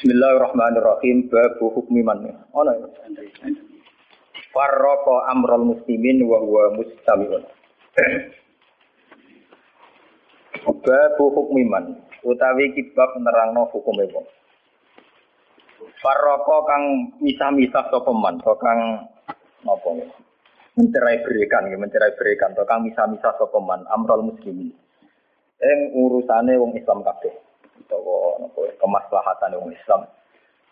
Bismillahirrahmanirrahim. Babu hukmi man. Ono ya. Farraqa amral muslimin wa huwa mustami'un. Babu hukmi man. Utawi kibab nerangno hukume wong. Farraqa kang misah-misah sapa man, kang napa ya. Mencerai berikan, mencerai berikan, kang misah-misah sapa man amral muslimin. Ing urusane wong Islam kabeh utawa kemaslahatan wong Islam.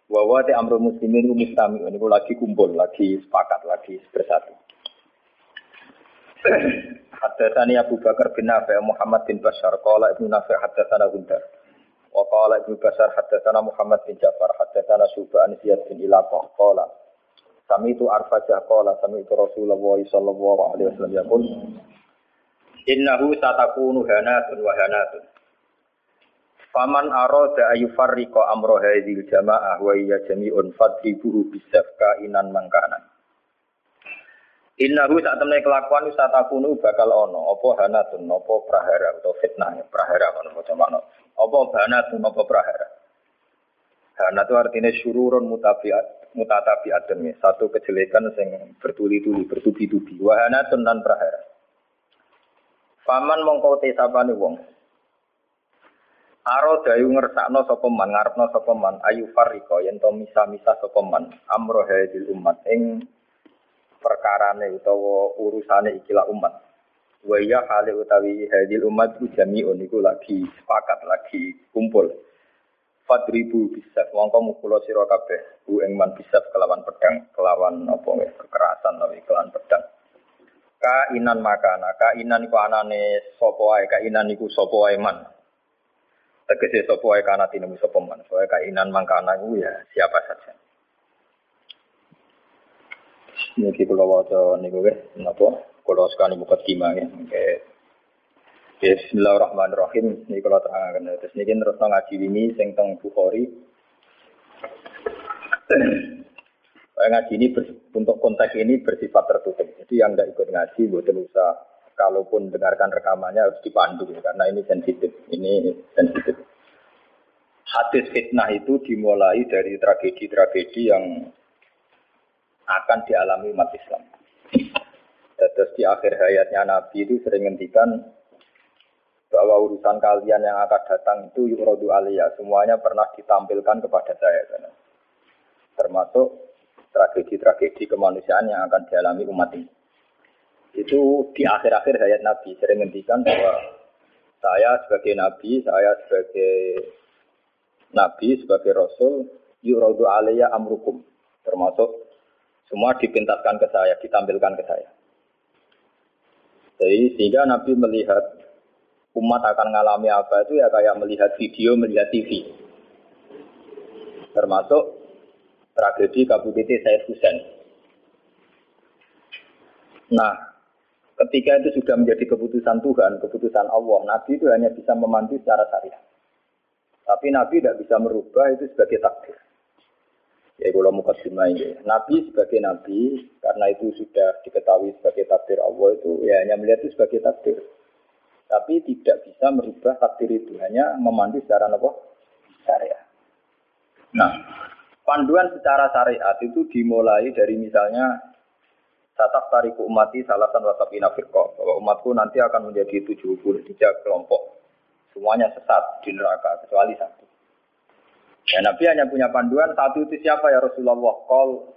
Wa wa te amrul muslimin mustami niku lagi kumpul, lagi sepakat, lagi bersatu. Haddatsani Abu Bakar bin Nafi Muhammad bin Bashar qala Ibnu Nafi haddatsana Gundar. Wa qala Ibnu Bashar haddatsana Muhammad bin Ja'far haddatsana Syu'bah an Ziyad bin Ilaqah qala Sami itu arfajah qala sami itu Rasulullah sallallahu alaihi wasallam yaqul Innahu satakunu hanatun wa hanatun Faman arada ayu farriqa amro hadzal jamaah wa iya jami'un fadribuhu bisafka inan mangkana. Innahu saat temne kelakuan usatakunu bakal ono apa hanatun apa prahara atau fitnah prahara kono maca makna. Apa hanatun apa prahara. Hana itu artinya syururun mutabiat mutatabiatun satu kejelekan sing bertuli-tuli bertubi-tubi wahana dan prahara. Faman mongko te sapane wong Aro dayu ngersakno sapa man, ngarepno sapa man, ayu fariko yen to misa-misa sapa man, amro hadil umat ing perkarane utawa urusane ikilah umat. Wa ya hale utawi hadil umat ku jami'un iku lagi sepakat, lagi kumpul. Fadribu bisa, mongko mukula sira kabeh, ku ing man kelawan pedang, kelawan apa kekerasan tapi kelawan pedang. Kainan makana, kainan iku anane sapa wae, kainan iku sapa wae man. Tegese sapa wae kana tinemu sapa man. Soale kainan mangkana iku ya siapa saja. Niki kula waca niku nggih napa kula sekali muka kima ya. Bismillahirrahmanirrahim. Niki kula terangaken. Terus niki terus ngaji ini sing teng Bukhari. ngaji ini untuk konteks ini bersifat tertutup. Jadi yang tidak ikut ngaji, buat usah kalaupun dengarkan rekamannya harus dipandu karena ini sensitif. Ini sensitif. Hadis fitnah itu dimulai dari tragedi-tragedi yang akan dialami umat Islam. Terus di akhir hayatnya Nabi itu sering ngendikan bahwa urusan kalian yang akan datang itu yurodu aliyah. Semuanya pernah ditampilkan kepada saya. Termasuk tragedi-tragedi kemanusiaan yang akan dialami umat ini itu di akhir-akhir hayat Nabi sering ngendikan bahwa saya sebagai Nabi, saya sebagai Nabi, sebagai Rasul, yuradu alaiya amrukum. Termasuk semua dipintaskan ke saya, ditampilkan ke saya. Jadi sehingga Nabi melihat umat akan mengalami apa itu ya kayak melihat video, melihat TV. Termasuk tragedi KBBT Said Husain. Nah, Ketika itu sudah menjadi keputusan Tuhan, keputusan Allah, Nabi itu hanya bisa memandu secara syariat. Tapi Nabi tidak bisa merubah itu sebagai takdir. Ya kalau muka ini. Nabi sebagai Nabi, karena itu sudah diketahui sebagai takdir Allah itu, ya hanya melihat itu sebagai takdir. Tapi tidak bisa merubah takdir itu, hanya memandu secara apa? Syariat. Nah, panduan secara syariat itu dimulai dari misalnya Tatap tariku umati salatan wasapina firqa. Bahwa umatku nanti akan menjadi 73 kelompok. Semuanya sesat di neraka, kecuali satu. Ya Nabi hanya punya panduan, satu itu siapa ya Rasulullah? Kol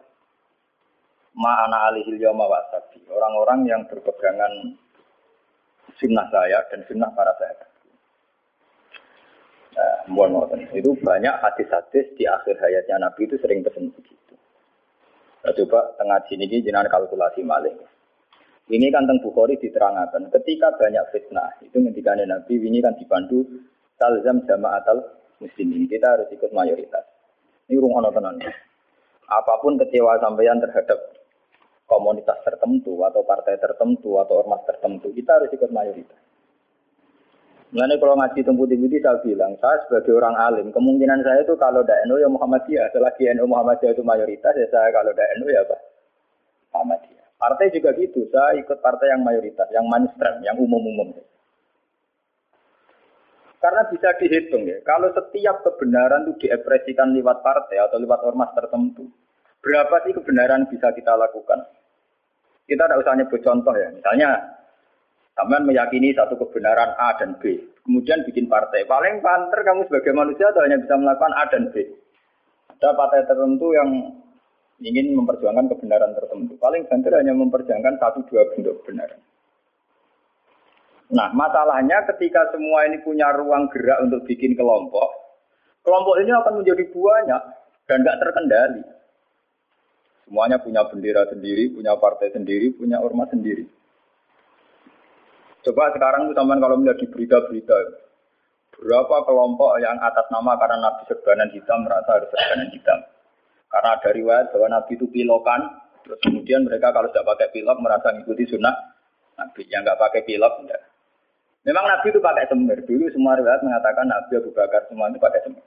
ma'ana alihil wasabi. Orang-orang yang berpegangan sunnah saya dan sunnah para sahabat. Nah, itu banyak hadis-hadis di akhir hayatnya Nabi itu sering pesan begitu. Nah, coba tengah sini ini jenengan kalkulasi maling. Ini kan tentang Bukhari diterangkan. Ketika banyak fitnah, itu ketika Nabi ini kan dibantu talzam jamaatal muslimin. Kita harus ikut mayoritas. Ini rumah tenan. Apa pun kecewa sampeyan terhadap komunitas tertentu atau partai tertentu atau ormas tertentu, kita harus ikut mayoritas. Mengenai kalau ngaji tempat putih saya bilang, saya sebagai orang alim, kemungkinan saya itu kalau tidak NU ya Muhammadiyah. Selagi NU Muhammadiyah itu mayoritas, ya saya kalau tidak NU ya apa? Muhammadiyah. Partai juga gitu, saya ikut partai yang mayoritas, yang mainstream, yang umum-umum. Karena bisa dihitung ya, kalau setiap kebenaran itu diekspresikan lewat partai atau lewat ormas tertentu, berapa sih kebenaran bisa kita lakukan? Kita tidak usah nyebut contoh ya, misalnya Sampai meyakini satu kebenaran A dan B, kemudian bikin partai. Paling panter kamu sebagai manusia hanya bisa melakukan A dan B. Ada partai tertentu yang ingin memperjuangkan kebenaran tertentu. Paling banter hanya memperjuangkan satu dua bentuk kebenaran. Nah, masalahnya ketika semua ini punya ruang gerak untuk bikin kelompok, kelompok ini akan menjadi banyak dan nggak terkendali. Semuanya punya bendera sendiri, punya partai sendiri, punya ormas sendiri. Coba sekarang itu teman kalau melihat di berita-berita, berapa kelompok yang atas nama karena Nabi serbanan hitam merasa harus serbanan hitam. Karena ada riwayat bahwa Nabi itu pilokan, terus kemudian mereka kalau tidak pakai pilok merasa mengikuti sunnah Nabi. Yang nggak pakai pilok, enggak. Memang Nabi itu pakai semir. Dulu semua riwayat mengatakan Nabi Abu Bakar semua itu pakai semir.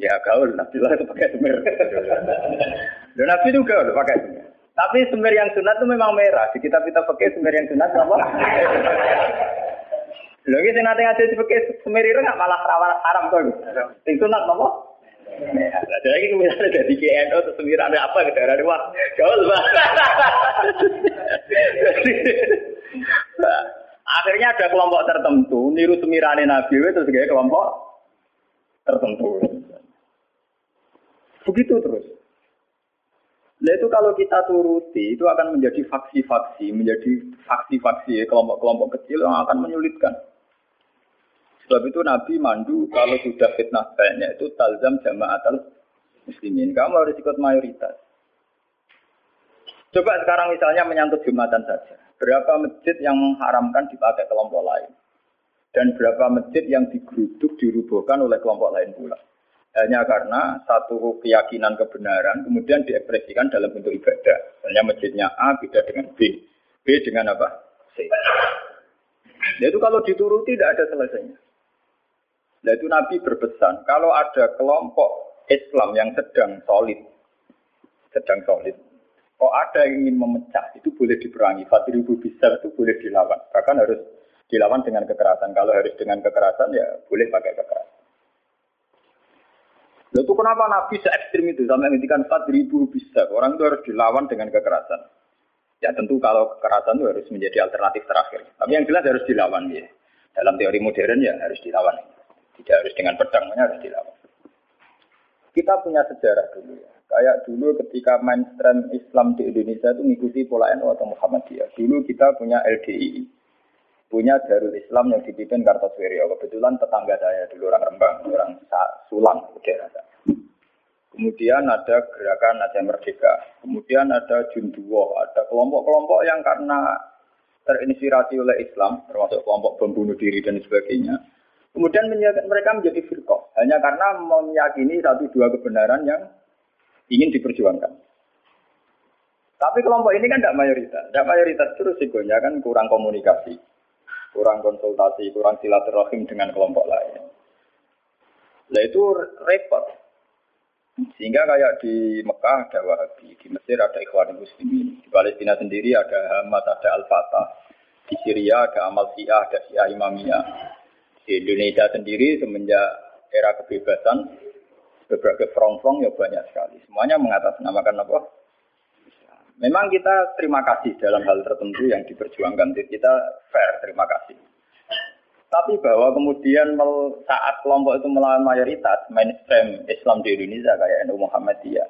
Ya gaul, Nabi lah itu pakai semir. Dan Nabi itu gaul pakai semir. Tapi semir yang sunat itu memang merah. Di kitab kita pakai semir yang sunat apa? Lho iki nanti ngaji pakai semir itu nggak malah rawan haram tuh. Sing sunat apa? Nah, jadi misalnya jadi KNO atau semir ada apa ke daerah wah gaul bah. Akhirnya ada kelompok tertentu niru semirane Nabi itu sebagai kelompok tertentu. Begitu terus. Nah itu kalau kita turuti itu akan menjadi faksi-faksi, menjadi faksi-faksi kelompok-kelompok kecil yang akan menyulitkan. Sebab itu Nabi mandu kalau sudah fitnah banyak itu talzam jamaatul muslimin. Kamu harus ikut mayoritas. Coba sekarang misalnya menyangkut Jumatan saja. Berapa masjid yang mengharamkan dipakai kelompok lain? Dan berapa masjid yang digeruduk, dirubuhkan oleh kelompok lain pula? Hanya karena satu keyakinan kebenaran kemudian diekspresikan dalam bentuk ibadah. Misalnya masjidnya A beda dengan B. B dengan apa? C. Nah itu kalau dituruti tidak ada selesainya. Nah itu Nabi berpesan, kalau ada kelompok Islam yang sedang solid, sedang solid, Kok ada yang ingin memecah, itu boleh diperangi. ribu bisa itu boleh dilawan. Bahkan harus dilawan dengan kekerasan. Kalau harus dengan kekerasan, ya boleh pakai kekerasan. Lalu itu kenapa Nabi se ekstrim itu sampai menghentikan ribu bisa? Orang itu harus dilawan dengan kekerasan. Ya tentu kalau kekerasan itu harus menjadi alternatif terakhir. Tapi yang jelas harus dilawan ya. Dalam teori modern ya harus dilawan. Tidak harus dengan pedang, harus dilawan. Kita punya sejarah dulu ya. Kayak dulu ketika mainstream Islam di Indonesia itu mengikuti pola NU atau Muhammadiyah. Dulu kita punya LDI, punya Darul Islam yang dipimpin Kartosuwiryo. Kebetulan tetangga saya dulu orang Rembang, orang Sulang, daerah Kemudian ada gerakan Aceh Merdeka. Kemudian ada Junduwo, ada kelompok-kelompok yang karena terinspirasi oleh Islam, termasuk kelompok pembunuh diri dan sebagainya. Kemudian mereka menjadi firqah hanya karena meyakini satu dua kebenaran yang ingin diperjuangkan. Tapi kelompok ini kan tidak mayoritas. Tidak mayoritas terus risikonya kan kurang komunikasi, kurang konsultasi, kurang silaturahim dengan kelompok lain. Nah itu repot. Sehingga kayak di Mekah ada Wahabi, di Mesir ada Ikhwan Muslimin, di Palestina sendiri ada Hamas, ada Al-Fatah, di Syria ada Amal Syiah, ada Syiah Imamiyah. Di Indonesia sendiri semenjak era kebebasan berbagai front-front ya banyak sekali. Semuanya mengatasnamakan apa? Memang kita terima kasih dalam hal tertentu yang diperjuangkan. Kita fair, terima kasih. Tapi bahwa kemudian saat kelompok itu melawan mayoritas mainstream Islam di Indonesia kayak NU Muhammadiyah,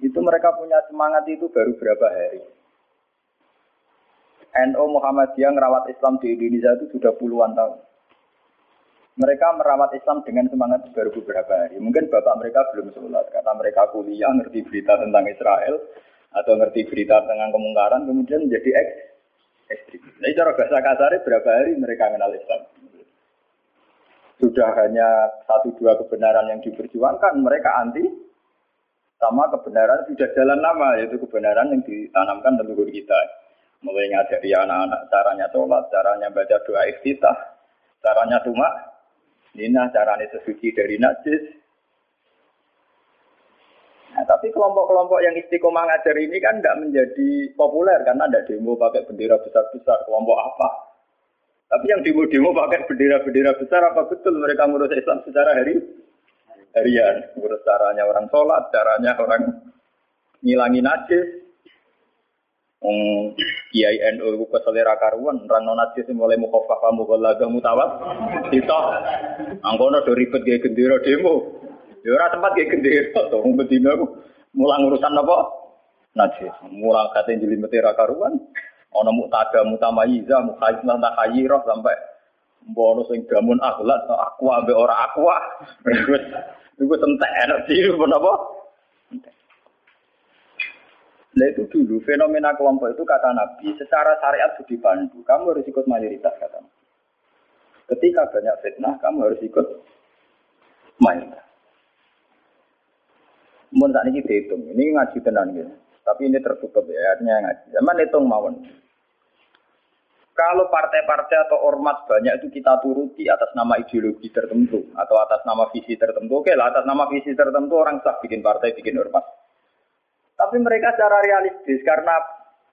itu mereka punya semangat itu baru berapa hari. NU Muhammadiyah merawat Islam di Indonesia itu sudah puluhan tahun. Mereka merawat Islam dengan semangat baru beberapa hari. Mungkin bapak mereka belum sholat karena mereka kuliah ngerti berita tentang Israel atau ngerti berita tentang kemungkaran kemudian menjadi eks ekstrim. Nah, cara bahasa kasar berapa hari mereka kenal Islam. Sudah hanya satu dua kebenaran yang diperjuangkan, mereka anti sama kebenaran sudah jalan lama, yaitu kebenaran yang ditanamkan leluhur kita. Mulai ngajari anak-anak caranya sholat, caranya baca doa iftitah, caranya cuma Nina caranya sesuci dari najis. Tapi kelompok-kelompok yang istiqomah ngajar ini kan tidak menjadi populer karena ada demo pakai bendera besar-besar. Kelompok apa? Tapi yang demo-demo pakai bendera-bendera besar apa betul mereka ngurus Islam secara hari harian, ngurus caranya orang sholat, caranya orang ngilangi najis. Um, Kiai NU ke selera karuan, orang non najis mulai mukhafafah mughallaga mutawat. Kita angkono do ribet kayak gendera demo. Ya ora tempat kayak gendera to, wong bedina mulang urusan apa? Najis. Mulang kate jelimete ra karuan. Ana muktada mutamayiza, mukhayyizah takhayyirah sampai mbono sing gamun akhlak aku ambek ora aku. Iku entek enak sih apa? Nah itu dulu fenomena kelompok itu kata Nabi secara syariat sudah dipandu. Kamu harus ikut mayoritas kata Nabi. Ketika banyak fitnah kamu harus ikut mayoritas. Mun saat ini dihitung, ini ngaji tenan gitu. Tapi ini tertutup ya, artinya ngaji. Zaman hitung mawon. Kalau partai-partai atau ormas banyak itu kita turuti atas nama ideologi tertentu atau atas nama visi tertentu, oke lah atas nama visi tertentu orang sah bikin partai, bikin ormas. Tapi mereka secara realistis karena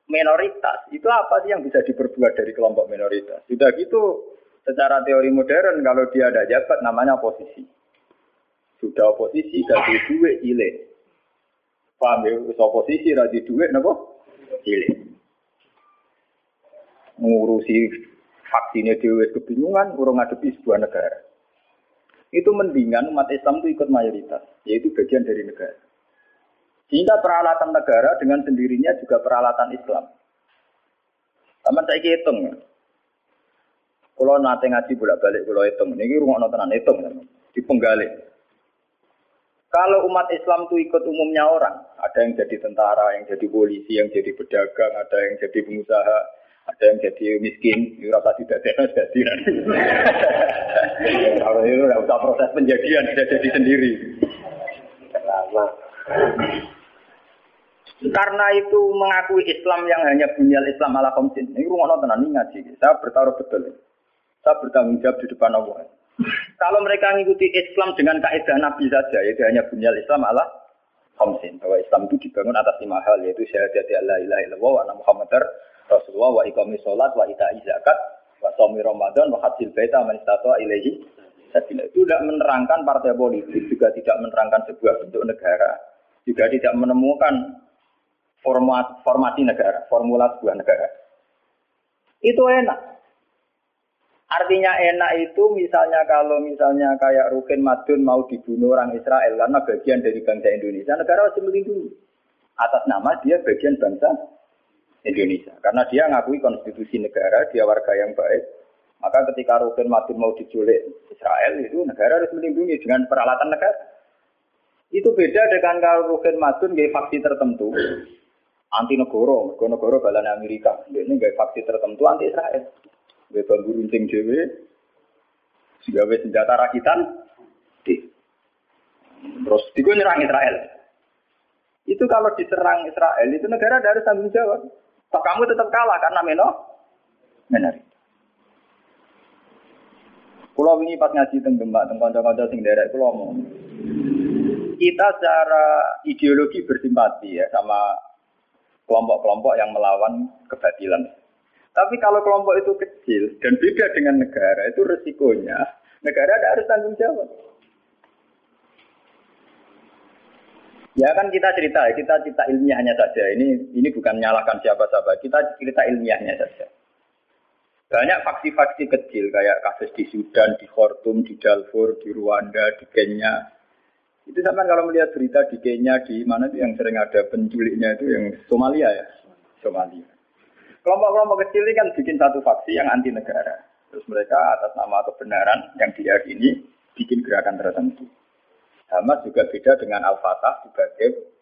minoritas itu apa sih yang bisa diperbuat dari kelompok minoritas? Sudah gitu secara teori modern kalau dia ada jabat namanya oposisi. Sudah oposisi dari duit ile. Paham ya? Oposisi dari duit napa? Ile mengurusi vaksinnya dewi kebingungan, urung ngadepi sebuah negara. Itu mendingan umat Islam itu ikut mayoritas, yaitu bagian dari negara. Sehingga peralatan negara dengan sendirinya juga peralatan Islam. Sama saya hitung ya. Kalau nanti ngaji bolak balik kalau hitung, ini rumah nontonan hitung, di penggali. Kalau umat Islam itu ikut umumnya orang, ada yang jadi tentara, yang jadi polisi, yang jadi pedagang, ada yang jadi pengusaha, ada yang jadi miskin, itu rasa tidak ada jadi. Kalau itu tidak usah proses penjadian, sudah jadi sendiri. Karena itu mengakui Islam yang hanya bunyal Islam ala komsin. Ini rumah nonton ini ngaji. Saya bertaruh betul. Saya bertanggung jawab di depan Allah. Kalau mereka mengikuti Islam dengan kaidah Nabi saja, yaitu hanya bunyal Islam ala komsin. Bahwa Islam itu dibangun atas lima hal, yaitu syahadat la ilaha illallah wa anna muhammadar Rasulullah wa iqami sholat wa ita'i zakat wa somi Ramadan wa hasil beta man istata ilaihi. Itu tidak menerangkan partai politik, juga tidak menerangkan sebuah bentuk negara, juga tidak menemukan format formasi negara, formula sebuah negara. Itu enak. Artinya enak itu misalnya kalau misalnya kayak Rukin Madun mau dibunuh orang Israel karena bagian dari bangsa Indonesia, negara harus melindungi. Atas nama dia bagian bangsa Indonesia. Karena dia ngakui konstitusi negara, dia warga yang baik. Maka ketika Rukin Madun mau diculik Israel, itu negara harus melindungi dengan peralatan negara. Itu beda dengan kalau Rukin Madun gaya faksi tertentu, anti negara, negara negara balan Amerika. Ini gaya faksi tertentu anti Israel. Gaya bambu runcing dewe, gawe senjata rakitan, terus tiga nyerang Israel. Itu kalau diserang Israel, itu negara harus tanggung jawab. Toh kamu tetap kalah karena meno benar. Pulau ini pas ngaji tentang Demak, tentang kanca-kanca sing derek pulau mau. Kita secara ideologi bersimpati ya sama kelompok-kelompok yang melawan kebatilan. Tapi kalau kelompok itu kecil dan beda dengan negara, itu resikonya negara ada harus tanggung jawab. Ya kan kita cerita, kita cerita ilmiahnya saja. Ini ini bukan menyalahkan siapa-siapa. Kita cerita ilmiahnya saja. Banyak faksi-faksi kecil kayak kasus di Sudan, di Khartoum, di Darfur, di Rwanda, di Kenya. Itu sama kalau melihat berita di Kenya, di mana itu yang sering ada penculiknya itu yang Somalia ya, Somalia. Kelompok-kelompok kecil ini kan bikin satu faksi yang anti negara. Terus mereka atas nama kebenaran yang diyakini bikin gerakan tertentu. Hamas juga beda dengan Al-Fatah sebagai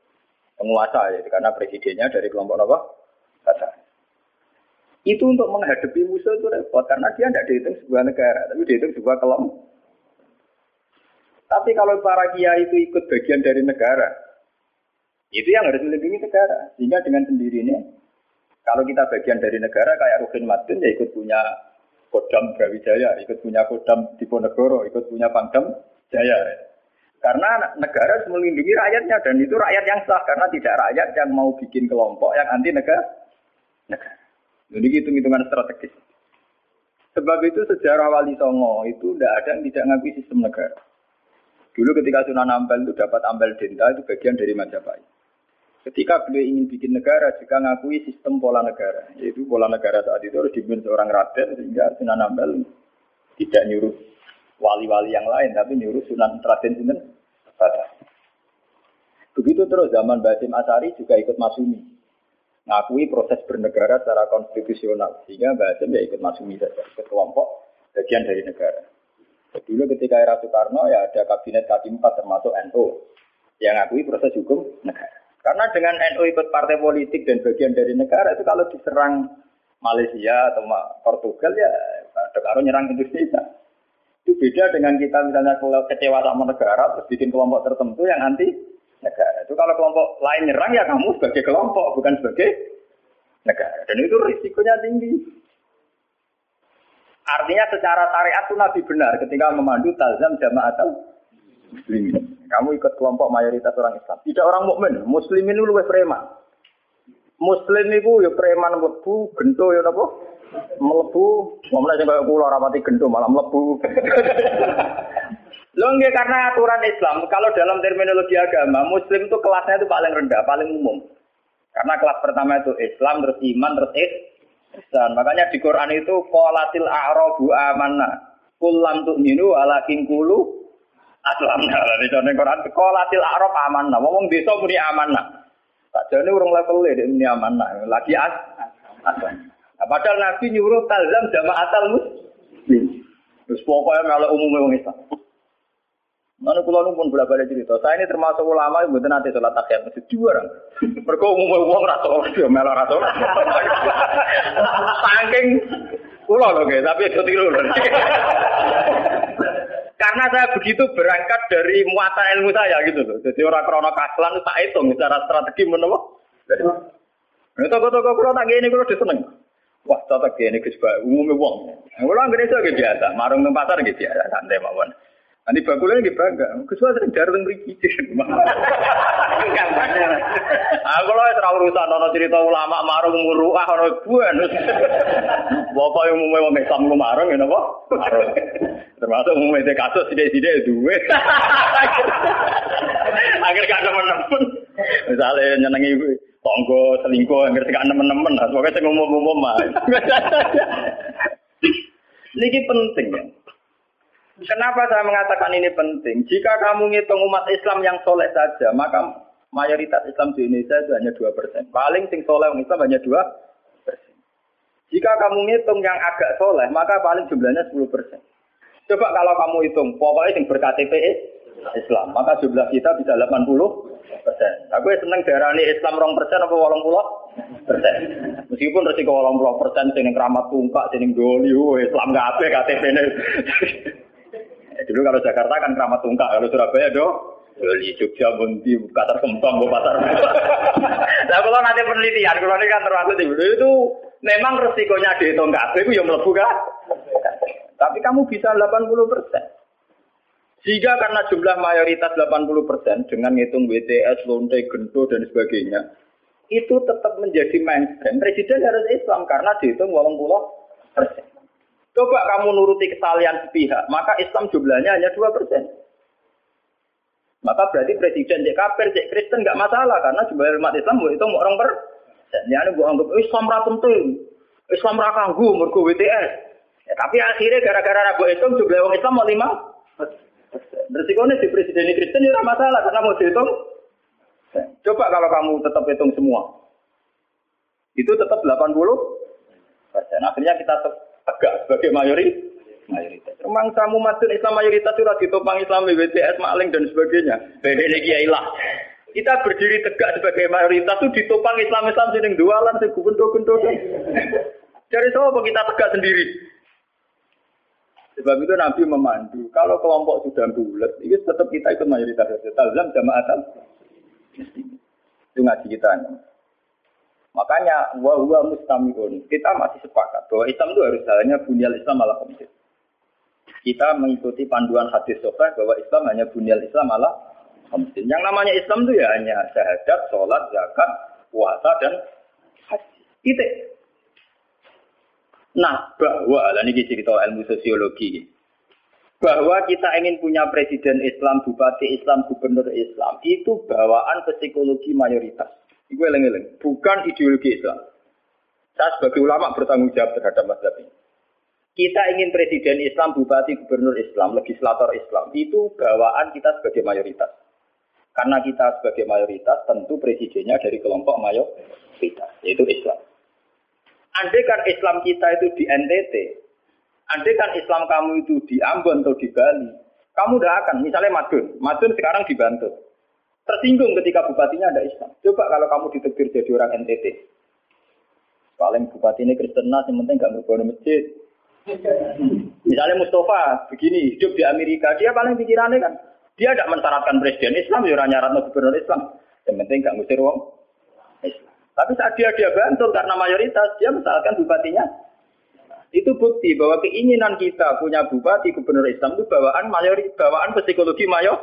penguasa ya, karena presidennya dari kelompok apa? Fatah. Itu untuk menghadapi musuh itu repot karena dia tidak dihitung sebuah negara, tapi dihitung sebuah kelompok. Tapi kalau para kiai itu ikut bagian dari negara, itu yang harus melindungi negara. Sehingga dengan sendirinya, kalau kita bagian dari negara kayak Rukin Madun ya ikut punya Kodam Brawijaya, ikut punya Kodam Diponegoro, ikut punya Pangdam Jaya. Karena negara harus melindungi rakyatnya dan itu rakyat yang sah karena tidak rakyat yang mau bikin kelompok yang anti negara. Negara. Jadi hitung-hitungan strategis. Sebab itu sejarah Wali Songo itu tidak ada yang tidak ngakui sistem negara. Dulu ketika Sunan Ampel itu dapat Ampel Denta itu bagian dari Majapahit. Ketika beliau ingin bikin negara, juga ngakui sistem pola negara. Yaitu pola negara saat itu harus dipimpin seorang raden, sehingga Sunan Ampel tidak nyuruh wali-wali yang lain, tapi nyuruh Sunan Raden Sinten. Begitu terus zaman Basim Asari juga ikut masumi. Ngakui proses bernegara secara konstitusional. Sehingga Basim ya ikut masumi saja. Ke kelompok bagian dari negara. Dulu ketika era Soekarno ya ada kabinet K4 termasuk NU yang ngakui proses hukum negara. Karena dengan NU ikut partai politik dan bagian dari negara itu kalau diserang Malaysia atau Portugal ya ada nyerang Indonesia. Itu beda dengan kita misalnya kalau kecewa sama negara terus bikin kelompok tertentu yang anti negara. Itu kalau kelompok lain nyerang ya kamu sebagai kelompok bukan sebagai negara. Dan itu risikonya tinggi. Artinya secara syariat itu Nabi benar ketika memandu talzam jamaatul muslimin. Kamu ikut kelompok mayoritas orang Islam. Tidak orang mukmin. Muslimin itu lebih preman. Muslim itu ya preman mlebu, gento ya napa? Mlebu, ngomongnya sing kaya kula rapati gento malah mlebu. Lho nggih karena aturan Islam, kalau dalam terminologi agama, muslim itu kelasnya itu paling rendah, paling umum. Karena kelas pertama itu Islam, terus iman, terus ihsan. Makanya di Quran itu qolatil a'rabu amanna. Kullam tu'minu walakin kulu Aslam nah, di Quran Qolatil Arab amanah. Ngomong desa muni amanah. Tak jane urung level e muni amanah. Lagi as aslam. Nah, padahal Nabi nyuruh talzam jamaatal muslim. Terus pokoknya malah umumnya orang Islam. Mana kulo pun bolak balik cerita. Saya ini termasuk ulama yang bukan nanti sholat takhiyat masjid dua orang. Mereka umumnya uang rata dia malah rata orang. Saking kulo loh tapi itu tiru loh. Karena saya begitu berangkat dari muata ilmu saya gitu loh. Jadi orang krono kaslan tak hitung secara strategi menapa. Ini toko-toko kalau tak gini kalau diseneng. Wah, cocok gini kejebak umumnya uang. Kalau nggak itu biasa, marung di pasar ya, santai mawon. Nanti bakulnya gitu bangga. Kesuai sering jarang mriki. Aku loh terlalu urusan ono cerita ulama marung muruah ono buan. Bapak yang umumnya wong Islam lu marung ya napa? Marung. Termasuk umumnya kasus sithik-sithik duwe. Akhir gak nemen-nemen. Misalnya nyenengi tonggo selingkuh akhir gak nemen-nemen. Pokoknya sing umum-umum mah. Niki penting ya. Kenapa saya mengatakan ini penting? Jika kamu ngitung umat Islam yang soleh saja, maka mayoritas Islam di Indonesia itu hanya dua persen. Paling sing soleh orang Islam hanya dua persen. Jika kamu ngitung yang agak soleh, maka paling jumlahnya sepuluh persen. Coba kalau kamu hitung, pokoknya yang berKTP Islam, maka jumlah kita bisa 80 persen. Aku seneng daerah ini Islam rong persen apa walang pulau persen. Meskipun resiko walang pulau persen, sini keramat tungkak, sini doli, Islam gak apa KTP ini. Dulu kalau Jakarta kan keramat tungkak, kalau Surabaya do Beli Jogja Bunti Pasar Kembang bu Pasar. Nah kalau nanti penelitian, kalau ini kan termasuk di itu memang resikonya dihitung kabeh itu yang melebu kan. Tapi kamu bisa 80 persen. Jika karena jumlah mayoritas 80 persen dengan ngitung WTS, lonte, gento dan sebagainya, itu tetap menjadi mainstream. Presiden harus Islam karena dihitung 80 persen. Coba kamu nuruti kesalahan sepihak, maka Islam jumlahnya hanya dua persen. Maka berarti presiden cek kafir, cek Kristen nggak masalah karena jumlah umat Islam itu orang per. Ya ini gua anggap Islam ra penting. Islam ra kanggu mergo WTS. Ya, tapi akhirnya gara-gara ragu itu jumlah orang Islam mau lima. Resikonya di presiden Kristen itu masalah karena mau dihitung. Coba kalau kamu tetap hitung semua. Itu tetap 80 persen. Akhirnya kita tegak sebagai mayoritas. mayoritas. Memang kamu masuk Islam mayoritas sudah ditopang Islam BTS maling dan sebagainya. Beda lagi lah. Kita berdiri tegak sebagai mayoritas itu ditopang Islam Islam sini dualan sing gendo-gendo. Dari apa kita tegak sendiri? Sebab itu Nabi memandu. Kalau kelompok sudah bulat, itu tetap kita ikut mayoritas. Talzam jamaatan. Itu ngaji kita. Makanya wa huwa mustamiun. Kita masih sepakat bahwa Islam itu harus jalannya bunyal Islam ala komit. Kita mengikuti panduan hadis sahih bahwa Islam hanya bunyal Islam ala komit. Yang namanya Islam itu ya hanya syahadat, sholat, zakat, puasa dan haji. Itu. Nah, bahwa, dan ini cerita ilmu sosiologi, bahwa kita ingin punya presiden Islam, bupati Islam, gubernur Islam, itu bawaan psikologi mayoritas. Itu eleng-eleng, bukan ideologi Islam. Saya sebagai ulama bertanggung jawab terhadap mazhab ini. Kita ingin presiden Islam, bupati, gubernur Islam, legislator Islam, itu bawaan kita sebagai mayoritas. Karena kita sebagai mayoritas, tentu presidennya dari kelompok mayoritas, yaitu Islam. Andai kan Islam kita itu di NTT, andai kan Islam kamu itu di Ambon atau di Bali, kamu udah akan, misalnya Madun, Madun sekarang dibantu. Tersinggung ketika bupatinya ada Islam. Coba kalau kamu ditegur jadi orang NTT. Paling bupati ini Kristen yang penting gak merubah masjid. Misalnya Mustafa, begini, hidup di Amerika, dia paling pikirannya kan, dia tidak mensyaratkan presiden Islam, ya nyarat gubernur Islam. Yang penting gak ngusir wong. Tapi saat dia dia bantul karena mayoritas, dia misalkan bupatinya. Itu bukti bahwa keinginan kita punya bupati gubernur Islam itu bawaan mayoritas, bawaan psikologi mayor,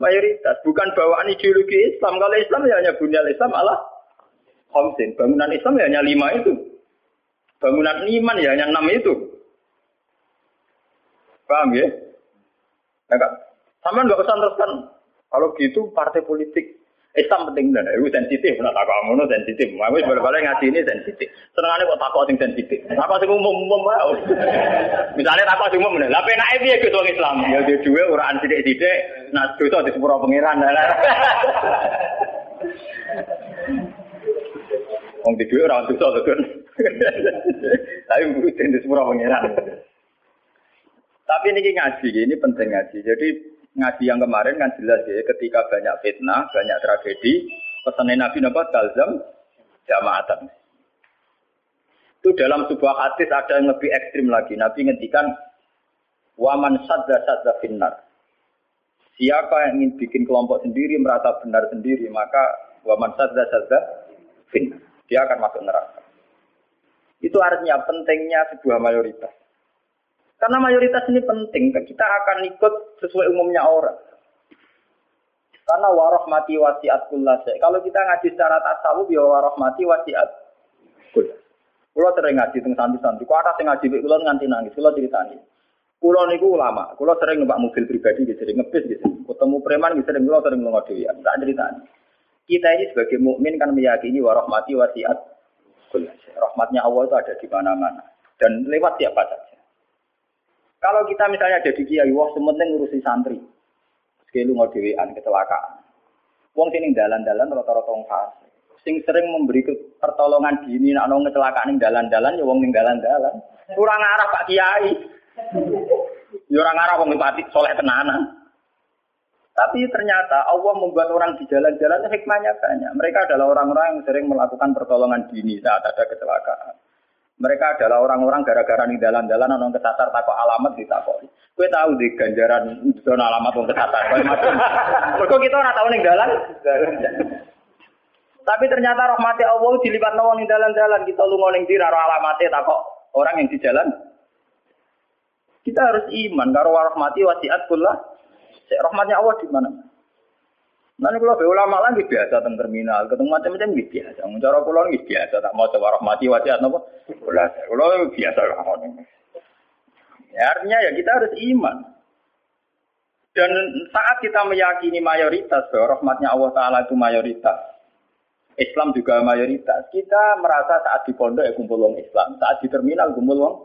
mayoritas, bukan bawaan ideologi Islam. Kalau Islam ya hanya bunyal Islam Allah Homsin. Bangunan Islam ya hanya lima itu. Bangunan iman ya hanya enam itu. Paham ya? Nah, sama nggak usah teruskan. Kalau gitu partai politik Islam penting dan itu sensitif, nak takut ngono sensitif. Mau wis balik ngaji ini sensitif. Senengane kok takut sing sensitif. Takut sing umum-umum wae. Misalnya takut sing umum, lah penake piye Gus wong Islam? Ya dia duwe uraan sithik-sithik, nah dosa di sepuro pangeran. Wong di duwe ora dosa to, Tapi mungkin di sepuro pangeran. Tapi ini ngaji, ini penting ngaji. Jadi ngaji yang kemarin kan jelas ya, ketika banyak fitnah, banyak tragedi, pesan Nabi Nabi talzam jamaatan. Itu dalam sebuah hadis ada yang lebih ekstrim lagi. Nabi ngendikan waman sadda sadda finnar. Siapa yang ingin bikin kelompok sendiri merasa benar sendiri, maka waman sadda sadda finnar. Dia akan masuk neraka. Itu artinya pentingnya sebuah mayoritas. Karena mayoritas ini penting, kita akan ikut sesuai umumnya orang. Karena mati wasiat kulase. Kalau kita ngaji secara tasawuf ya mati wasiat kulase. Kulo sering ngaji teng santri-santri. Kulo ada ngaji kulo nganti nangis. Kulo ceritani. Kulo niku ulama. Kulo sering numpak mobil pribadi gitu, sering ngebis gitu. Ketemu preman gitu, sering kulo sering lunga dhewean. Tak ceritani. Kita ini sebagai mukmin kan meyakini mati wasiat. Rahmatnya Allah itu ada di mana-mana dan lewat siapa saja. Kalau kita misalnya jadi kiai, wah sementing ngurusi santri. Sekali mau dewean kecelakaan. Wong sini dalan-dalan rata-rata wong. Sing sering memberi pertolongan dini nak nong kecelakaan ning dalan-dalan ya wong ning dalan-dalan. Kurang arah Pak Kiai. Ya orang arah wong pati soleh tenanan. Tapi ternyata Allah membuat orang di jalan-jalan hikmahnya banyak. Mereka adalah orang-orang yang sering melakukan pertolongan dini saat ada kecelakaan. Mereka adalah orang-orang gara-gara nih dalan-dalan nong kesasar takut alamat ditakoi. Kue tahu di ganjaran zona alamat nong kesasar. Kok kita orang tahu dalan? Tapi ternyata rahmati Allah dilipat nong nih dalan-dalan kita lu ngoning di raro alamatnya takut orang yang di jalan. Kita harus iman karo rahmati wasiat pula. Rahmatnya Allah di mana? Nanti kalau ulama lagi biasa tentang terminal, ketemu macam-macam gitu biasa. Cara pulau gitu biasa, tak mau coba mati wasiat nopo. Kalau biasa lah Ya, artinya ya kita harus iman. Dan saat kita meyakini mayoritas bahwa rahmatnya Allah Taala itu mayoritas, Islam juga mayoritas. Kita merasa saat di pondok ya kumpul orang Islam, saat di terminal kumpul orang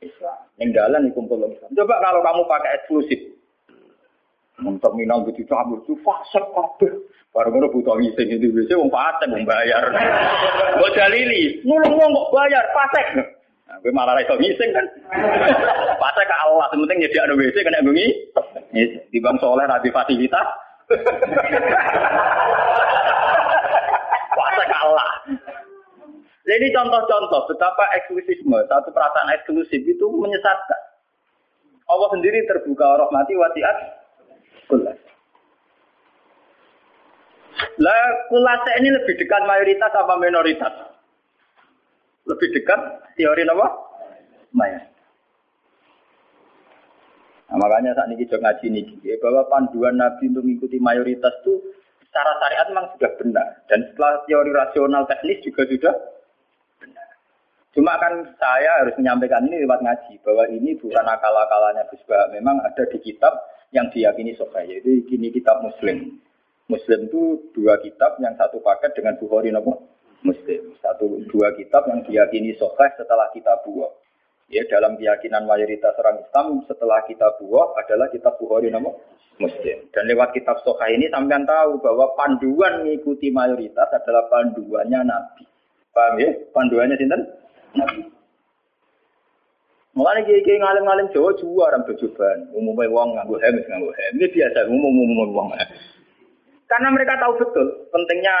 Islam, yang jalan ya kumpul orang Islam. Coba kalau kamu pakai eksklusif, untuk minang begitu cabut itu fasek kabeh. Baru ngono butuh ngising itu biasa wong fasek wong bayar. Mbok dalili, nulung wong kok bayar fasek. Nah, gue malah iso ngising kan. Fasek ke Allah, penting nyediakno WC kena bengi. Di bang soleh rabi fasilitas. Fasek ke Allah. Jadi contoh-contoh betapa eksklusifme, satu perasaan eksklusif itu menyesatkan. Allah sendiri terbuka rahmati wasiat kulas. Lah kulase ini lebih dekat mayoritas apa minoritas? Lebih dekat teori apa? Mayoritas. Nah, makanya saat ini kita ngaji ini ya, bahwa panduan Nabi untuk mengikuti mayoritas itu secara syariat memang sudah benar dan setelah teori rasional teknis juga sudah benar. Cuma kan saya harus menyampaikan ini lewat ngaji bahwa ini bukan akal-akalannya Memang ada di kitab yang diyakini sahih yaitu ini kitab Muslim. Muslim itu dua kitab yang satu paket dengan Bukhari nopo Muslim. Satu dua kitab yang diyakini sahih setelah kitab buah. Ya dalam keyakinan mayoritas orang Islam setelah kitab buah adalah kitab Bukhari nopo Muslim. Dan lewat kitab sahih ini sampean tahu bahwa panduan mengikuti mayoritas adalah panduannya Nabi. Paham ya? Panduannya sinten? Mulane kiai-kiai ngalim-ngalim Jawa juara bejoban. Umumnya wong nganggo hemis nganggo hem. Ini biasa umum-umum wong. Karena mereka tahu betul pentingnya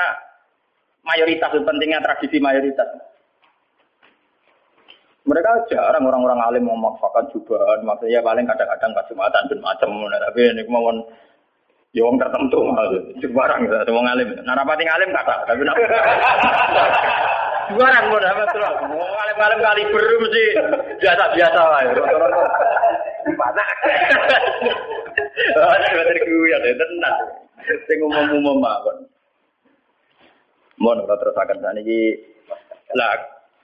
mayoritas, pentingnya tradisi mayoritas. Mereka jarang orang-orang alim memaksakan jubahan, maksudnya paling kadang-kadang pas jumatan dan macam, tapi ini kemauan ya wong tertentu, jubarang, semua ngalim. Nah rapati ngalim kata, tapi Barang pun apa terus. Ngalim-ngalim kali beru mesti biasa-biasa wae. Panak. Ada bener kuwi ada tenan. Sing umum-umum mawon. Mohon kalau terus akan saniki. Lah,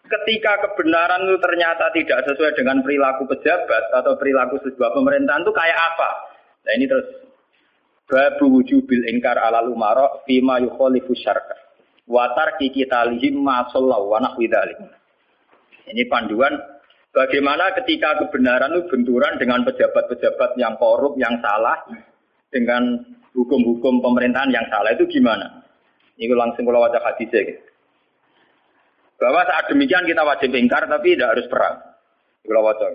ketika kebenaran itu ternyata tidak sesuai dengan perilaku pejabat atau perilaku sebuah pemerintahan itu kayak apa? Nah ini terus babu wujubil ingkar ala lumara fima yukholifu syarka watar kita lihim masallahu wa Ini panduan bagaimana ketika kebenaran itu benturan dengan pejabat-pejabat yang korup, yang salah, dengan hukum-hukum pemerintahan yang salah itu gimana? Ini langsung kalau wajah hadisnya gitu. Bahwa saat demikian kita wajib ingkar tapi tidak harus perang. Kalau wajah.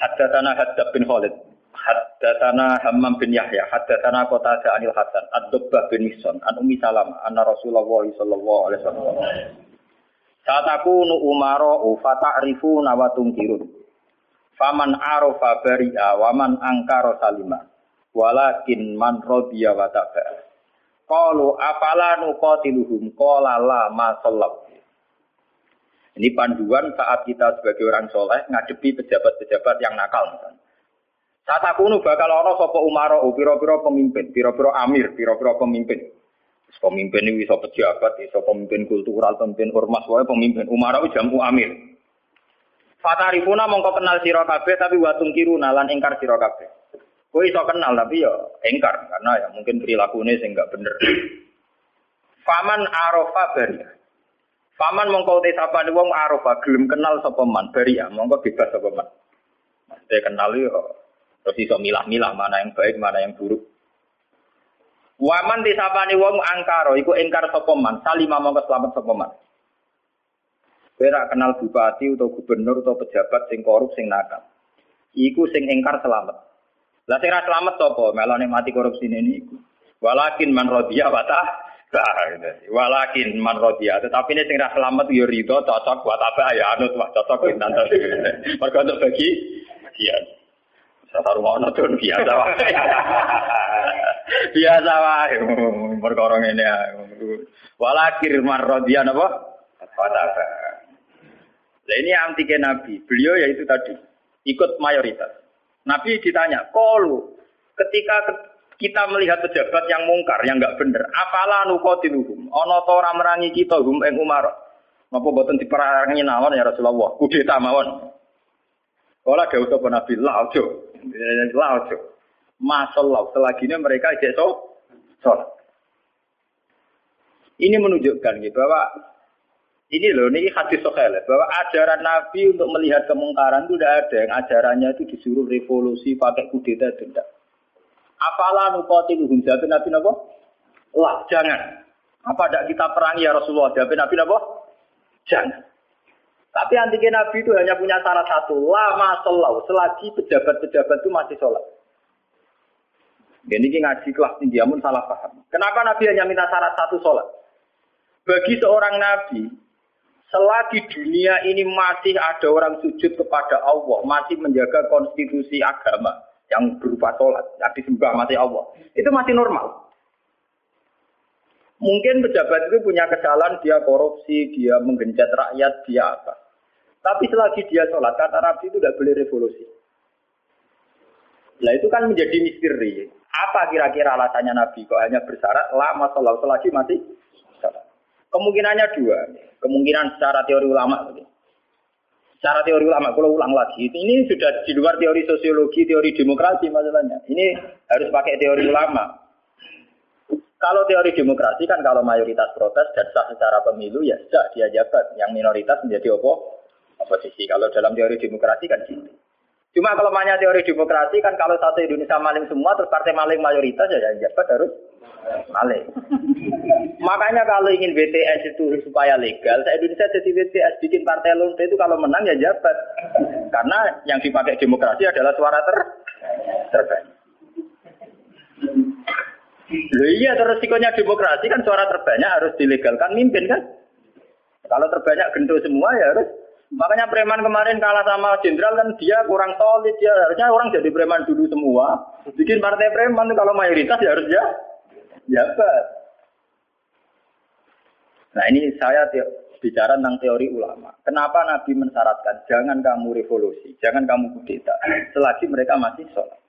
Haddatana Haddad bin Khalid. Haddatsana Hammam bin Yahya, haddatsana Qatada anil Hasan, Ad-Dubbah bin Mihsan, an Ummi Salam, anna Rasulullah sallallahu alaihi wasallam. Saat aku nu umaro fata'rifu nawatung kirun. Faman arofa bari'a waman angkaro salima. Walakin man rodiya wa taba'a. Qalu afala nuqatiluhum qala la ma Ini panduan saat kita sebagai orang soleh ngadepi pejabat-pejabat yang nakal misalnya. Saat aku nu bakal ono sapa umaro pira-pira pemimpin, pira-pira amir, pira-pira pemimpin. Pemimpin ini bisa pejabat, bisa pemimpin kultural, pemimpin ormas, wae pemimpin. Umaro jamu amir. Fatarifuna mongko kenal sira kabeh tapi watung kiru nalan ingkar sira kabeh. Kowe iso kenal tapi ya ingkar karena ya mungkin perilakunya sing enggak bener. Faman arofa baria. Faman mongko te sapa wong arofa gelem kenal sapa man baria, mongko bebas sapa man. Saya kenal yo Terus iso milah-milah mana yang baik, mana yang buruk. Waman disapani wong angkaro, iku engkar sopoman, salima mau selamat sopoman. Kira kenal bupati atau gubernur atau pejabat sing korup sing nakal. Iku sing engkar selamat. Lah sing selamat sapa? Melane mati korupsi ini iku. Walakin man rodiya wata Walakin man rodiya, tetapi ini sing selamat yo rido cocok buat apa ya anut wah cocok nanti. Mergo untuk bagi bagian. Tata rumah tuh biasa wae. biasa wae perkara ngene Walakir marrodian apa? Fataba. Nah ini anti ke Nabi. Beliau yaitu tadi ikut mayoritas. Nabi ditanya, kalau ketika kita melihat pejabat yang mungkar, yang enggak benar, apalah nukotiluhum? Ono to ora merangi kita hum ing Umar. Napa boten diperangi nawon ya Rasulullah? Kudeta mawon. Kala dawuh sapa Nabi, "La ojo." La ojo. Masallah, selagi mereka ijek so, sholat. Ini menunjukkan gitu, bahwa ini loh, ini hadis sokhel, bahwa ajaran Nabi untuk melihat kemungkaran itu tidak ada. Yang ajarannya itu disuruh revolusi pakai kudeta tidak. Apalah nukoti luhum jatuh Nabi Nabi? Lah, jangan. Apa tidak kita perangi ya Rasulullah? Jawab Nabi Nabi? Jangan. Tapi antinya Nabi itu hanya punya syarat satu, lama sholat, selagi pejabat-pejabat itu masih sholat. Ini ngaji kelas tinggi, amun salah paham. Kenapa Nabi hanya minta syarat satu sholat? Bagi seorang Nabi, selagi dunia ini masih ada orang sujud kepada Allah, masih menjaga konstitusi agama yang berupa sholat, yang disembah mati Allah, itu masih normal. Mungkin pejabat itu punya kesalahan, dia korupsi, dia menggencet rakyat, dia apa. Tapi selagi dia sholat, kata Nabi itu tidak boleh revolusi. Nah itu kan menjadi misteri. Apa kira-kira alasannya Nabi kok hanya bersyarat lama sholat selagi masih sholat? Kemungkinannya dua. Kemungkinan secara teori ulama. Secara teori ulama, kalau ulang lagi, ini sudah di luar teori sosiologi, teori demokrasi masalahnya. Ini harus pakai teori ulama. Kalau teori demokrasi kan kalau mayoritas protes dan sah secara pemilu ya sudah dia jabat. Yang minoritas menjadi opo oposisi. Kalau dalam teori demokrasi kan gitu. Cuma kalau banyak teori demokrasi kan kalau satu Indonesia maling semua terus partai maling mayoritas ya yang jabat harus maling. Makanya kalau ingin BTS itu supaya legal, saya Indonesia jadi BTS bikin partai lonte itu kalau menang ya jabat. Karena yang dipakai demokrasi adalah suara ter terbanyak. Loh iya terus resikonya demokrasi kan suara terbanyak harus dilegalkan mimpin kan. Kalau terbanyak gento semua ya harus. Makanya preman kemarin kalah sama jenderal kan dia kurang solid ya harusnya orang jadi preman dulu semua. Bikin partai preman kalau mayoritas ya harus ya jabat. Nah ini saya bicara tentang teori ulama. Kenapa Nabi mensyaratkan jangan kamu revolusi, jangan kamu kudeta selagi mereka masih sholat.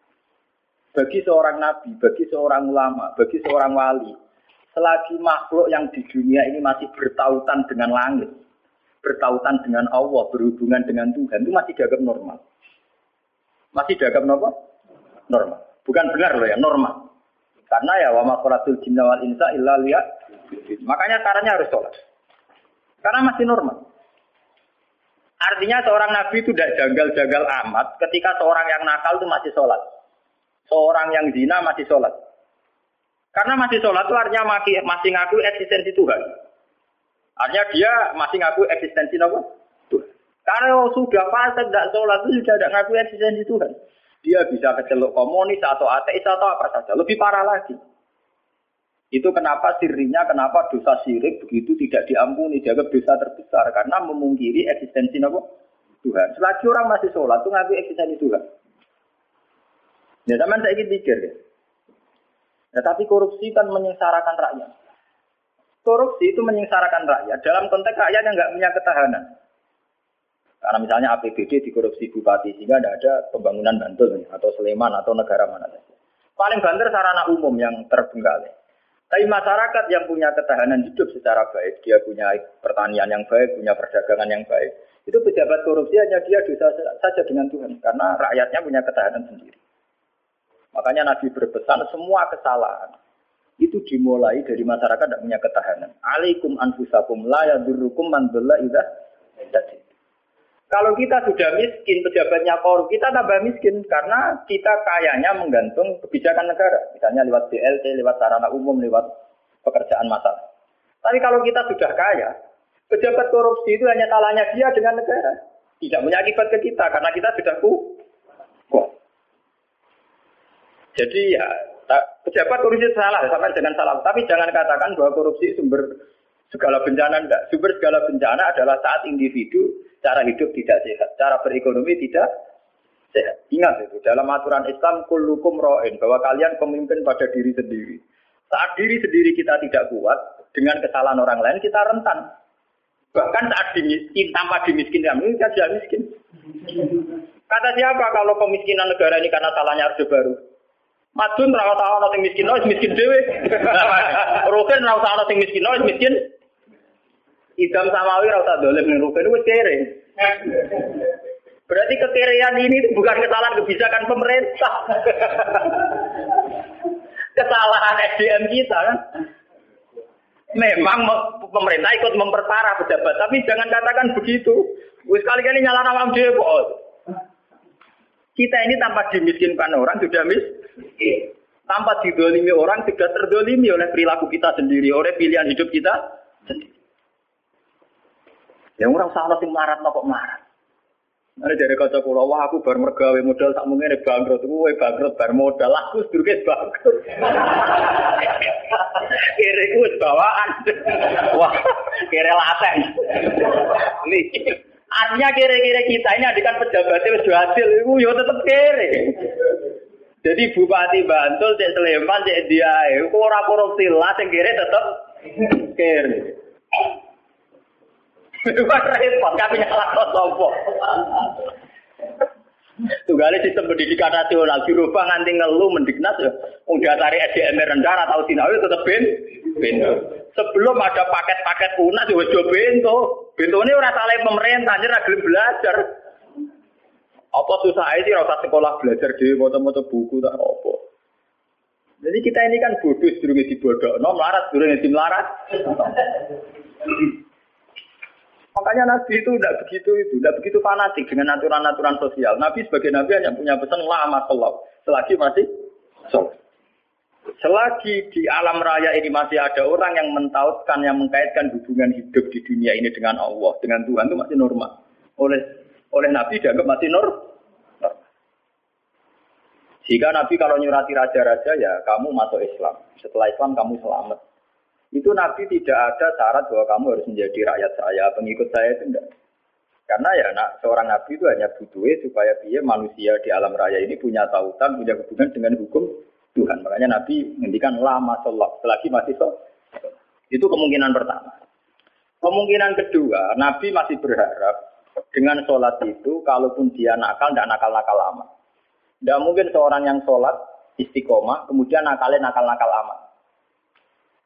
Bagi seorang nabi, bagi seorang ulama, bagi seorang wali, selagi makhluk yang di dunia ini masih bertautan dengan langit, bertautan dengan Allah, berhubungan dengan Tuhan, itu masih dianggap normal. Masih dianggap normal? Normal. Bukan benar loh ya, normal. Karena ya wa makhlukul jinna wal insa illa liya. Makanya caranya harus sholat. Karena masih normal. Artinya seorang nabi itu tidak janggal-janggal amat ketika seorang yang nakal itu masih sholat. Seorang yang zina masih sholat. Karena masih sholat itu artinya masih ngaku eksistensi Tuhan. Artinya dia masih ngaku eksistensi apa? Tuhan. Karena sudah fase tidak sholat itu sudah tidak ngaku eksistensi Tuhan. Dia bisa keceluk komunis atau ateis atau apa saja. Lebih parah lagi. Itu kenapa sirinya, kenapa dosa sirik begitu tidak diampuni, dianggap dosa terbesar. Karena memungkiri eksistensi apa? Tuhan. Selagi orang masih sholat, itu ngaku eksistensi Tuhan. Ya, teman saya ingin pikir ya. ya. tapi korupsi kan menyengsarakan rakyat. Korupsi itu menyengsarakan rakyat dalam konteks rakyat yang nggak punya ketahanan. Karena misalnya APBD dikorupsi bupati sehingga tidak ada pembangunan Bantul atau Sleman atau negara mana saja. Paling banter sarana umum yang terbengkalai. Tapi masyarakat yang punya ketahanan hidup secara baik, dia punya pertanian yang baik, punya perdagangan yang baik, itu pejabat korupsi hanya dia dosa saja dengan Tuhan, karena rakyatnya punya ketahanan sendiri. Makanya Nabi berpesan semua kesalahan itu dimulai dari masyarakat tidak punya ketahanan. Alaikum anfusakum la yadurrukum man dhalla idza Kalau kita sudah miskin, pejabatnya korup, kita tambah miskin karena kita kayanya menggantung kebijakan negara. Misalnya lewat BLT, lewat sarana umum, lewat pekerjaan masalah. Tapi kalau kita sudah kaya, pejabat korupsi itu hanya salahnya dia dengan negara. Tidak punya akibat ke kita karena kita sudah ku. Jadi ya pejabat korupsi salah, sama dengan salah. Tapi jangan katakan bahwa korupsi sumber segala bencana enggak. Sumber segala bencana adalah saat individu cara hidup tidak sehat, cara berekonomi tidak sehat. Ingat itu dalam aturan Islam kullukum ro'in bahwa kalian pemimpin pada diri sendiri. Saat diri sendiri kita tidak kuat dengan kesalahan orang lain kita rentan. Bahkan saat dimiskin tanpa dimiskinkan kita tidak miskin. Kata siapa kalau pemiskinan negara ini karena salahnya Orde Baru? Madun ra usah ana sing miskin, wis miskin dhewe. Rukin ra usah ana sing miskin, wis miskin. Idam samawi ra usah dolim ning rukin wis kere. Berarti kekerean ini bukan kesalahan kebijakan pemerintah. kesalahan SDM kita kan. Memang pemerintah ikut memperparah pejabat, tapi jangan katakan begitu. Wis kali-kali nyala dhewe kok. Kita ini tanpa dimiskinkan orang sudah mis tanpa didolimi orang sudah terdolimi oleh perilaku kita sendiri, oleh pilihan hidup kita sendiri. Yang orang salah sih marat kok marat. Ada dari kaca pulau, wah aku baru mergawe modal tak mungkin bangkrut, gue bangkrut bar modal, aku sedikit bangkrut. kira gue bawaan, wah kira laten. Nih, artinya kira-kira kita ini adikan pejabatnya sudah hasil, itu ya tetap kere. Jadi bupati Bantul, cek Sleman, cek dia, itu ora korupsi lah, sing kiri tetep kiri. Bukan repot, kami nyala kok. Tunggalnya sistem pendidikan nasional dirubah nganti ngeluh mendiknas ya. Wong tarik SDM rendah atau sinau tetep ben ben. Sebelum ada paket-paket UNAS ya wis bento. Bentone ora salah pemerintah, nyerah gelem belajar. Apa susah sih rasa sekolah belajar di maca-maca buku tak apa. Jadi kita ini kan bodoh sedurunge dibodoh, no melarat sedurunge melarat. Makanya Nabi itu tidak begitu itu, tidak begitu fanatik dengan aturan-aturan sosial. Nabi sebagai Nabi hanya punya pesan lama sholat, selagi masih sholat. Selagi di alam raya ini masih ada orang yang mentautkan, yang mengkaitkan hubungan hidup di dunia ini dengan Allah, dengan Tuhan itu masih normal. Oleh oleh Nabi dianggap masih normal. Jika Nabi kalau nyurati raja-raja ya kamu masuk Islam. Setelah Islam kamu selamat. Itu Nabi tidak ada syarat bahwa kamu harus menjadi rakyat saya, pengikut saya itu enggak. Karena ya nak, seorang Nabi itu hanya butuh supaya dia manusia di alam raya ini punya tautan, punya hubungan dengan hukum Tuhan. Makanya Nabi menghentikan lama sholat, selagi masih sholat. Itu kemungkinan pertama. Kemungkinan kedua, Nabi masih berharap dengan sholat itu, kalaupun dia nakal, tidak nakal-nakal lama. Tidak mungkin seorang yang sholat istiqomah, kemudian nakalnya nakal-nakal lama.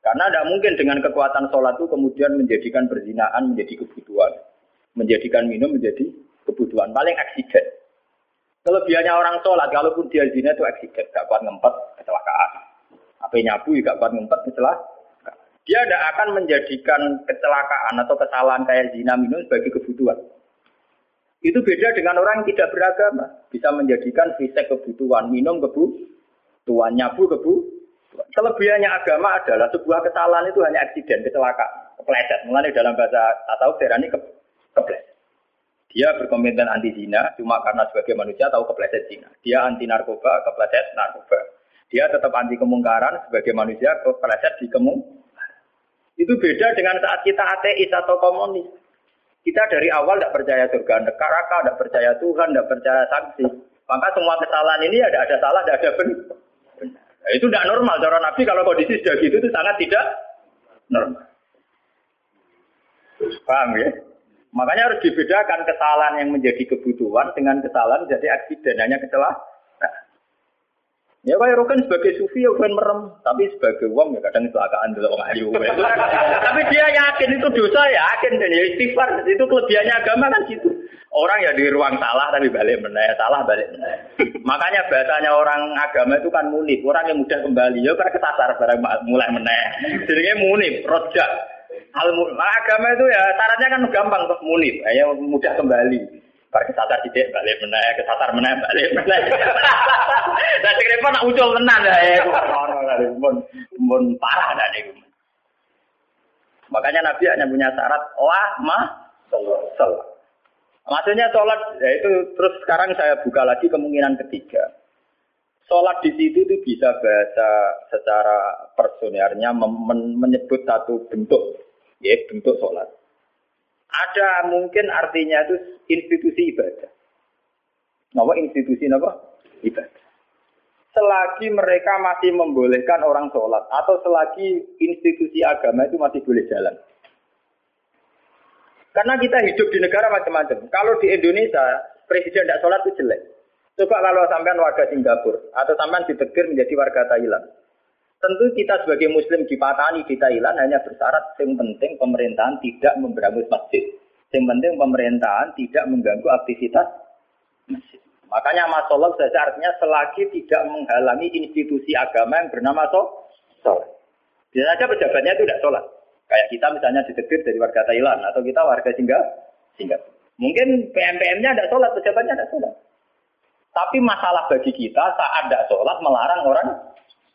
Karena tidak mungkin dengan kekuatan sholat itu kemudian menjadikan berzinaan menjadi kebutuhan. Menjadikan minum menjadi kebutuhan. Paling eksiden. Kelebihannya orang sholat, kalaupun dia zina itu eksiden. Gak kuat ngempet, kecelakaan. Apa nyabu, gak kuat ngempet, kecelakaan. Dia tidak akan menjadikan kecelakaan atau kesalahan kayak zina minum sebagai kebutuhan. Itu beda dengan orang yang tidak beragama. Bisa menjadikan fisik kebutuhan, minum kebutuhan, nyabu kebutuhan Kelebihannya agama adalah sebuah kesalahan itu hanya aksiden, kecelakaan, kepleset. Mengenai dalam bahasa atau ini ke, kepleset. Dia berkomitmen anti zina cuma karena sebagai manusia tahu kepleset zina. Dia anti narkoba, kepleset narkoba. Dia tetap anti kemungkaran sebagai manusia kepleset di kemung. Itu beda dengan saat kita ateis atau komunis. Kita dari awal tidak percaya surga neraka, tidak percaya Tuhan, tidak percaya sanksi. Maka semua kesalahan ini ada ada salah, ada ada benar. Nah, itu tidak normal. Cara Nabi kalau kondisi sudah gitu itu sangat tidak normal. Paham ya? Makanya harus dibedakan kesalahan yang menjadi kebutuhan dengan kesalahan jadi aksiden hanya kecelakaan. Ya kayak Rokan sebagai sufi ya bukan merem, tapi sebagai uang ya kadang kecelakaan dulu orang ayu. tapi dia yakin itu dosa ya, yakin dan ya istighfar itu kelebihannya agama kan gitu. Orang ya di ruang salah tapi balik meneh, salah balik meneh. Makanya bahasanya orang agama itu kan munib, orang yang mudah kembali ya karena kesasar barang mulai meneh. Jadinya munib, rojak. Hal agama itu ya syaratnya kan gampang untuk munib, ya mudah kembali. Bar kesasar tidak balik meneh, kesasar meneh balik meneh. Lah sing repot nak ucul tenan ya ono lah mun mun parah dah niku. Makanya Nabi hanya punya syarat wah mah sholat. Maksudnya sholat, ya itu terus sekarang saya buka lagi kemungkinan ketiga. Sholat di situ itu bisa bahasa secara personernya menyebut satu bentuk, ya bentuk sholat. Ada mungkin artinya itu institusi ibadah. Nama institusi apa? Ibadah. Selagi mereka masih membolehkan orang sholat atau selagi institusi agama itu masih boleh jalan. Karena kita hidup di negara macam-macam. Kalau di Indonesia, presiden tidak sholat itu jelek. Coba kalau sampean warga Singapura atau sampean ditegur menjadi warga Thailand. Tentu kita sebagai muslim di Patani di Thailand hanya bersyarat yang penting pemerintahan tidak memberangus masjid. Yang penting pemerintahan tidak mengganggu aktivitas masjid. Makanya masalah saja artinya selagi tidak menghalangi institusi agama yang bernama sholat. Bisa saja pejabatnya itu tidak sholat. Kayak kita misalnya ditegur dari warga Thailand atau kita warga Singapura. Mungkin PM-PM-nya tidak sholat, pejabatnya tidak sholat. Tapi masalah bagi kita saat tidak sholat melarang orang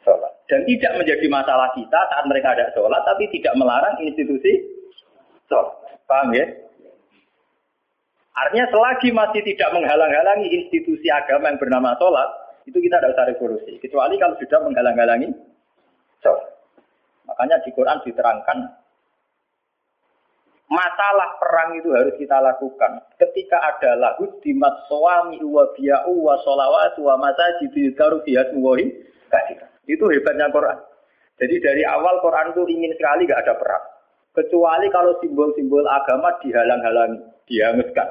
sholat. Dan tidak menjadi masalah kita saat mereka ada sholat, tapi tidak melarang institusi sholat. Paham ya? Artinya selagi masih tidak menghalang-halangi institusi agama yang bernama sholat, itu kita tidak usah revolusi. Kecuali kalau sudah menghalang-halangi sholat. Makanya di Quran diterangkan masalah perang itu harus kita lakukan. Ketika ada lagu di suami wa biya'u wa sholawat wa masajid yudharu fihat muwahi Itu hebatnya Quran. Jadi dari awal Quran itu ingin sekali gak ada perang. Kecuali kalau simbol-simbol agama dihalang-halangi, dihanguskan.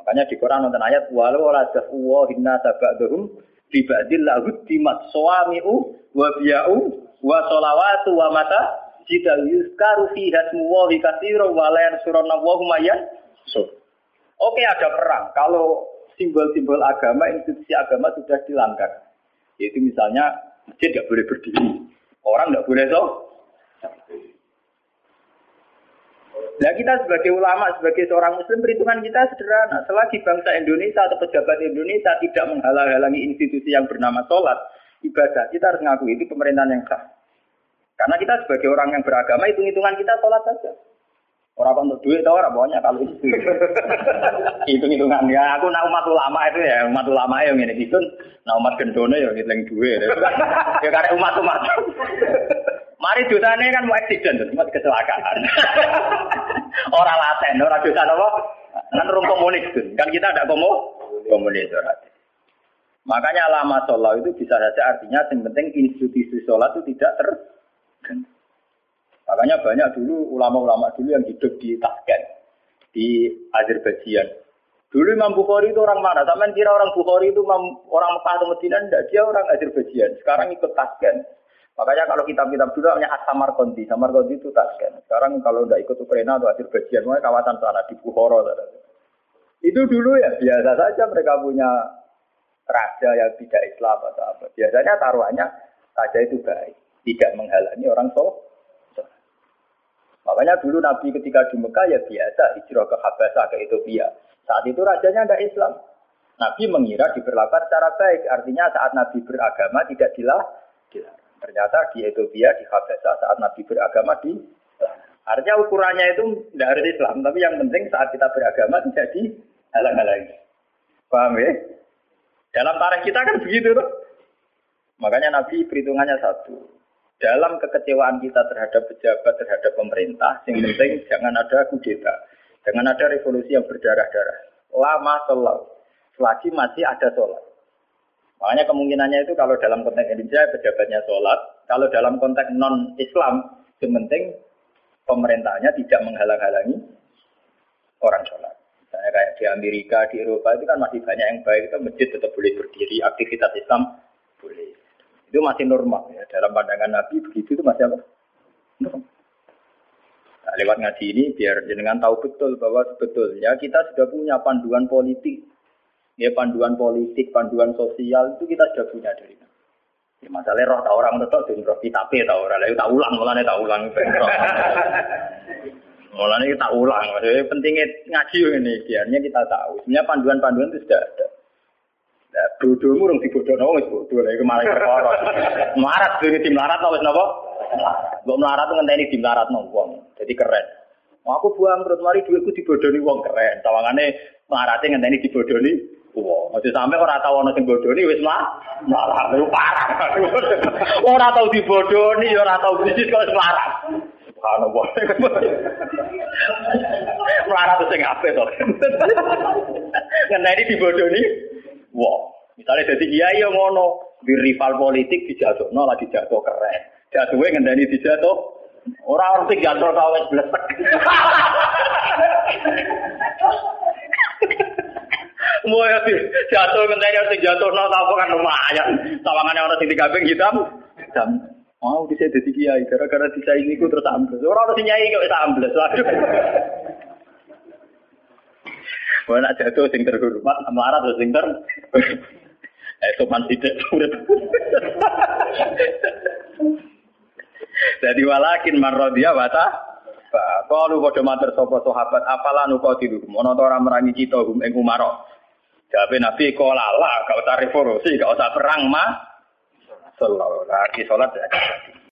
Makanya di Quran nonton ayat walau la wa hinna tabadhum bi ba'dil lahu dimat suami'u wa biya'u wa sholawatu wa mata jika yuskaru fi hasmu wa fi katsira wa la yansuruna wa hum Oke ada perang. Kalau simbol-simbol agama, institusi agama sudah dilanggar. Yaitu misalnya masjid tidak boleh berdiri. Orang tidak boleh so. Nah kita sebagai ulama, sebagai seorang muslim, perhitungan kita sederhana. Selagi bangsa Indonesia atau pejabat Indonesia tidak menghalang-halangi institusi yang bernama sholat, ibadah, kita harus ngaku itu pemerintahan yang sah. Karena kita sebagai orang yang beragama, hitung-hitungan kita sholat saja. Orang untuk duit tau orang pokoknya kalau itu. Hitung-hitungan ya aku nak umat ulama itu ya umat ulama yang ini itu, nah umat gendone ya ngitung duit. Ya karena umat umat. Mari dosanya kan mau accident, cuma kecelakaan. orang laten, orang dosa apa? Kan rum komunis kan kita ada komo komunis orang. Makanya lama sholat itu bisa saja artinya yang penting institusi sholat itu tidak ter Makanya banyak dulu ulama-ulama dulu yang hidup di Tashkent, di Azerbaijan. Dulu Imam Bukhari itu orang mana? Sama kira orang Bukhari itu orang Mekah atau Medina? Tidak, dia orang Azerbaijan. Sekarang ikut Tashkent. Makanya kalau kitab-kitab dulu namanya Asamar Kondi. Itu Tashkent. Sekarang kalau tidak ikut Ukraina atau Azerbaijan, makanya kawasan sana di Bukhara. Itu dulu ya biasa saja mereka punya raja yang tidak Islam atau apa. Biasanya taruhannya raja itu baik, tidak menghalangi orang soleh. Makanya dulu Nabi ketika di Mekah ya biasa hijrah ke Habasah ke Ethiopia. Saat itu rajanya ada Islam. Nabi mengira diperlakukan secara baik. Artinya saat Nabi beragama tidak dilah. Ternyata di Ethiopia, di Habasah saat Nabi beragama di Artinya ukurannya itu tidak harus Islam, tapi yang penting saat kita beragama tidak dihalang-halangi. Paham ya? Dalam tarikh kita kan begitu tuh. Makanya Nabi perhitungannya satu dalam kekecewaan kita terhadap pejabat, terhadap pemerintah, yang penting jangan ada kudeta, jangan ada revolusi yang berdarah-darah. Lama sholat, selagi masih ada sholat. Makanya kemungkinannya itu kalau dalam konteks Indonesia pejabatnya sholat, kalau dalam konteks non-Islam, yang penting pemerintahnya tidak menghalang-halangi orang sholat. Misalnya kayak di Amerika, di Eropa itu kan masih banyak yang baik, itu masjid tetap boleh berdiri, aktivitas Islam boleh. Itu masih normal ya. Dalam pandangan Nabi begitu itu masih apa? Nah, lewat ngaji ini biar jenengan tahu betul bahwa sebetulnya kita sudah punya panduan politik. Ya panduan politik, panduan sosial itu kita sudah punya dari Ya, masalahnya roh tak orang tetap dan roh kita tahu orang. Lain tak ulang mulanya tak ulang. Mulanya kita ulang. Maksudnya pentingnya ngaji ini biarnya kita tahu. Sebenarnya panduan-panduan itu sudah ada bodohmu rong dibodohno wis bodoh iku malah perkara. Marat dene di melarat wis napa? Mbok melarat ngenteni di melarat wong. Jadi keren. aku buang terus mari duitku dibodohi wong keren. Tawangane melarate ngenteni dibodohi wong. Aja sampe ora tau ana sing bodohi wis mah malah lu parah. ora tau dibodohi, ora tau bisnis kok melarat. Subhanallah. Melarat sing apik to. Ngenteni dibodohi Wah, misalnya jadi kiai yang ngono, di rival politik dijatuhno lagi jatuh keren. Jatuhnya ngendani dijatuh, orang orang jatuh tau wis blesek. Mau ya jatuh ngenteni orang jatuh no tau kan lumayan. Tawangannya orang sing digabeng hitam, hitam. Mau bisa jadi kiai gara-gara ini ku terus ambles. Orang orang nyai bisa ambles. Waduh. Wah nak jatuh sing terhormat, melarat sing ter. Eh sopan tidak urip. Jadi walakin marrodia wata. Kalau kode mater sopo sahabat apalah nu kau tidur. Mono orang merangi kita hum ing umaro. Jabe Nabi kola lah, gak usah revolusi, gak usah perang mah. Selalu lagi sholat ya.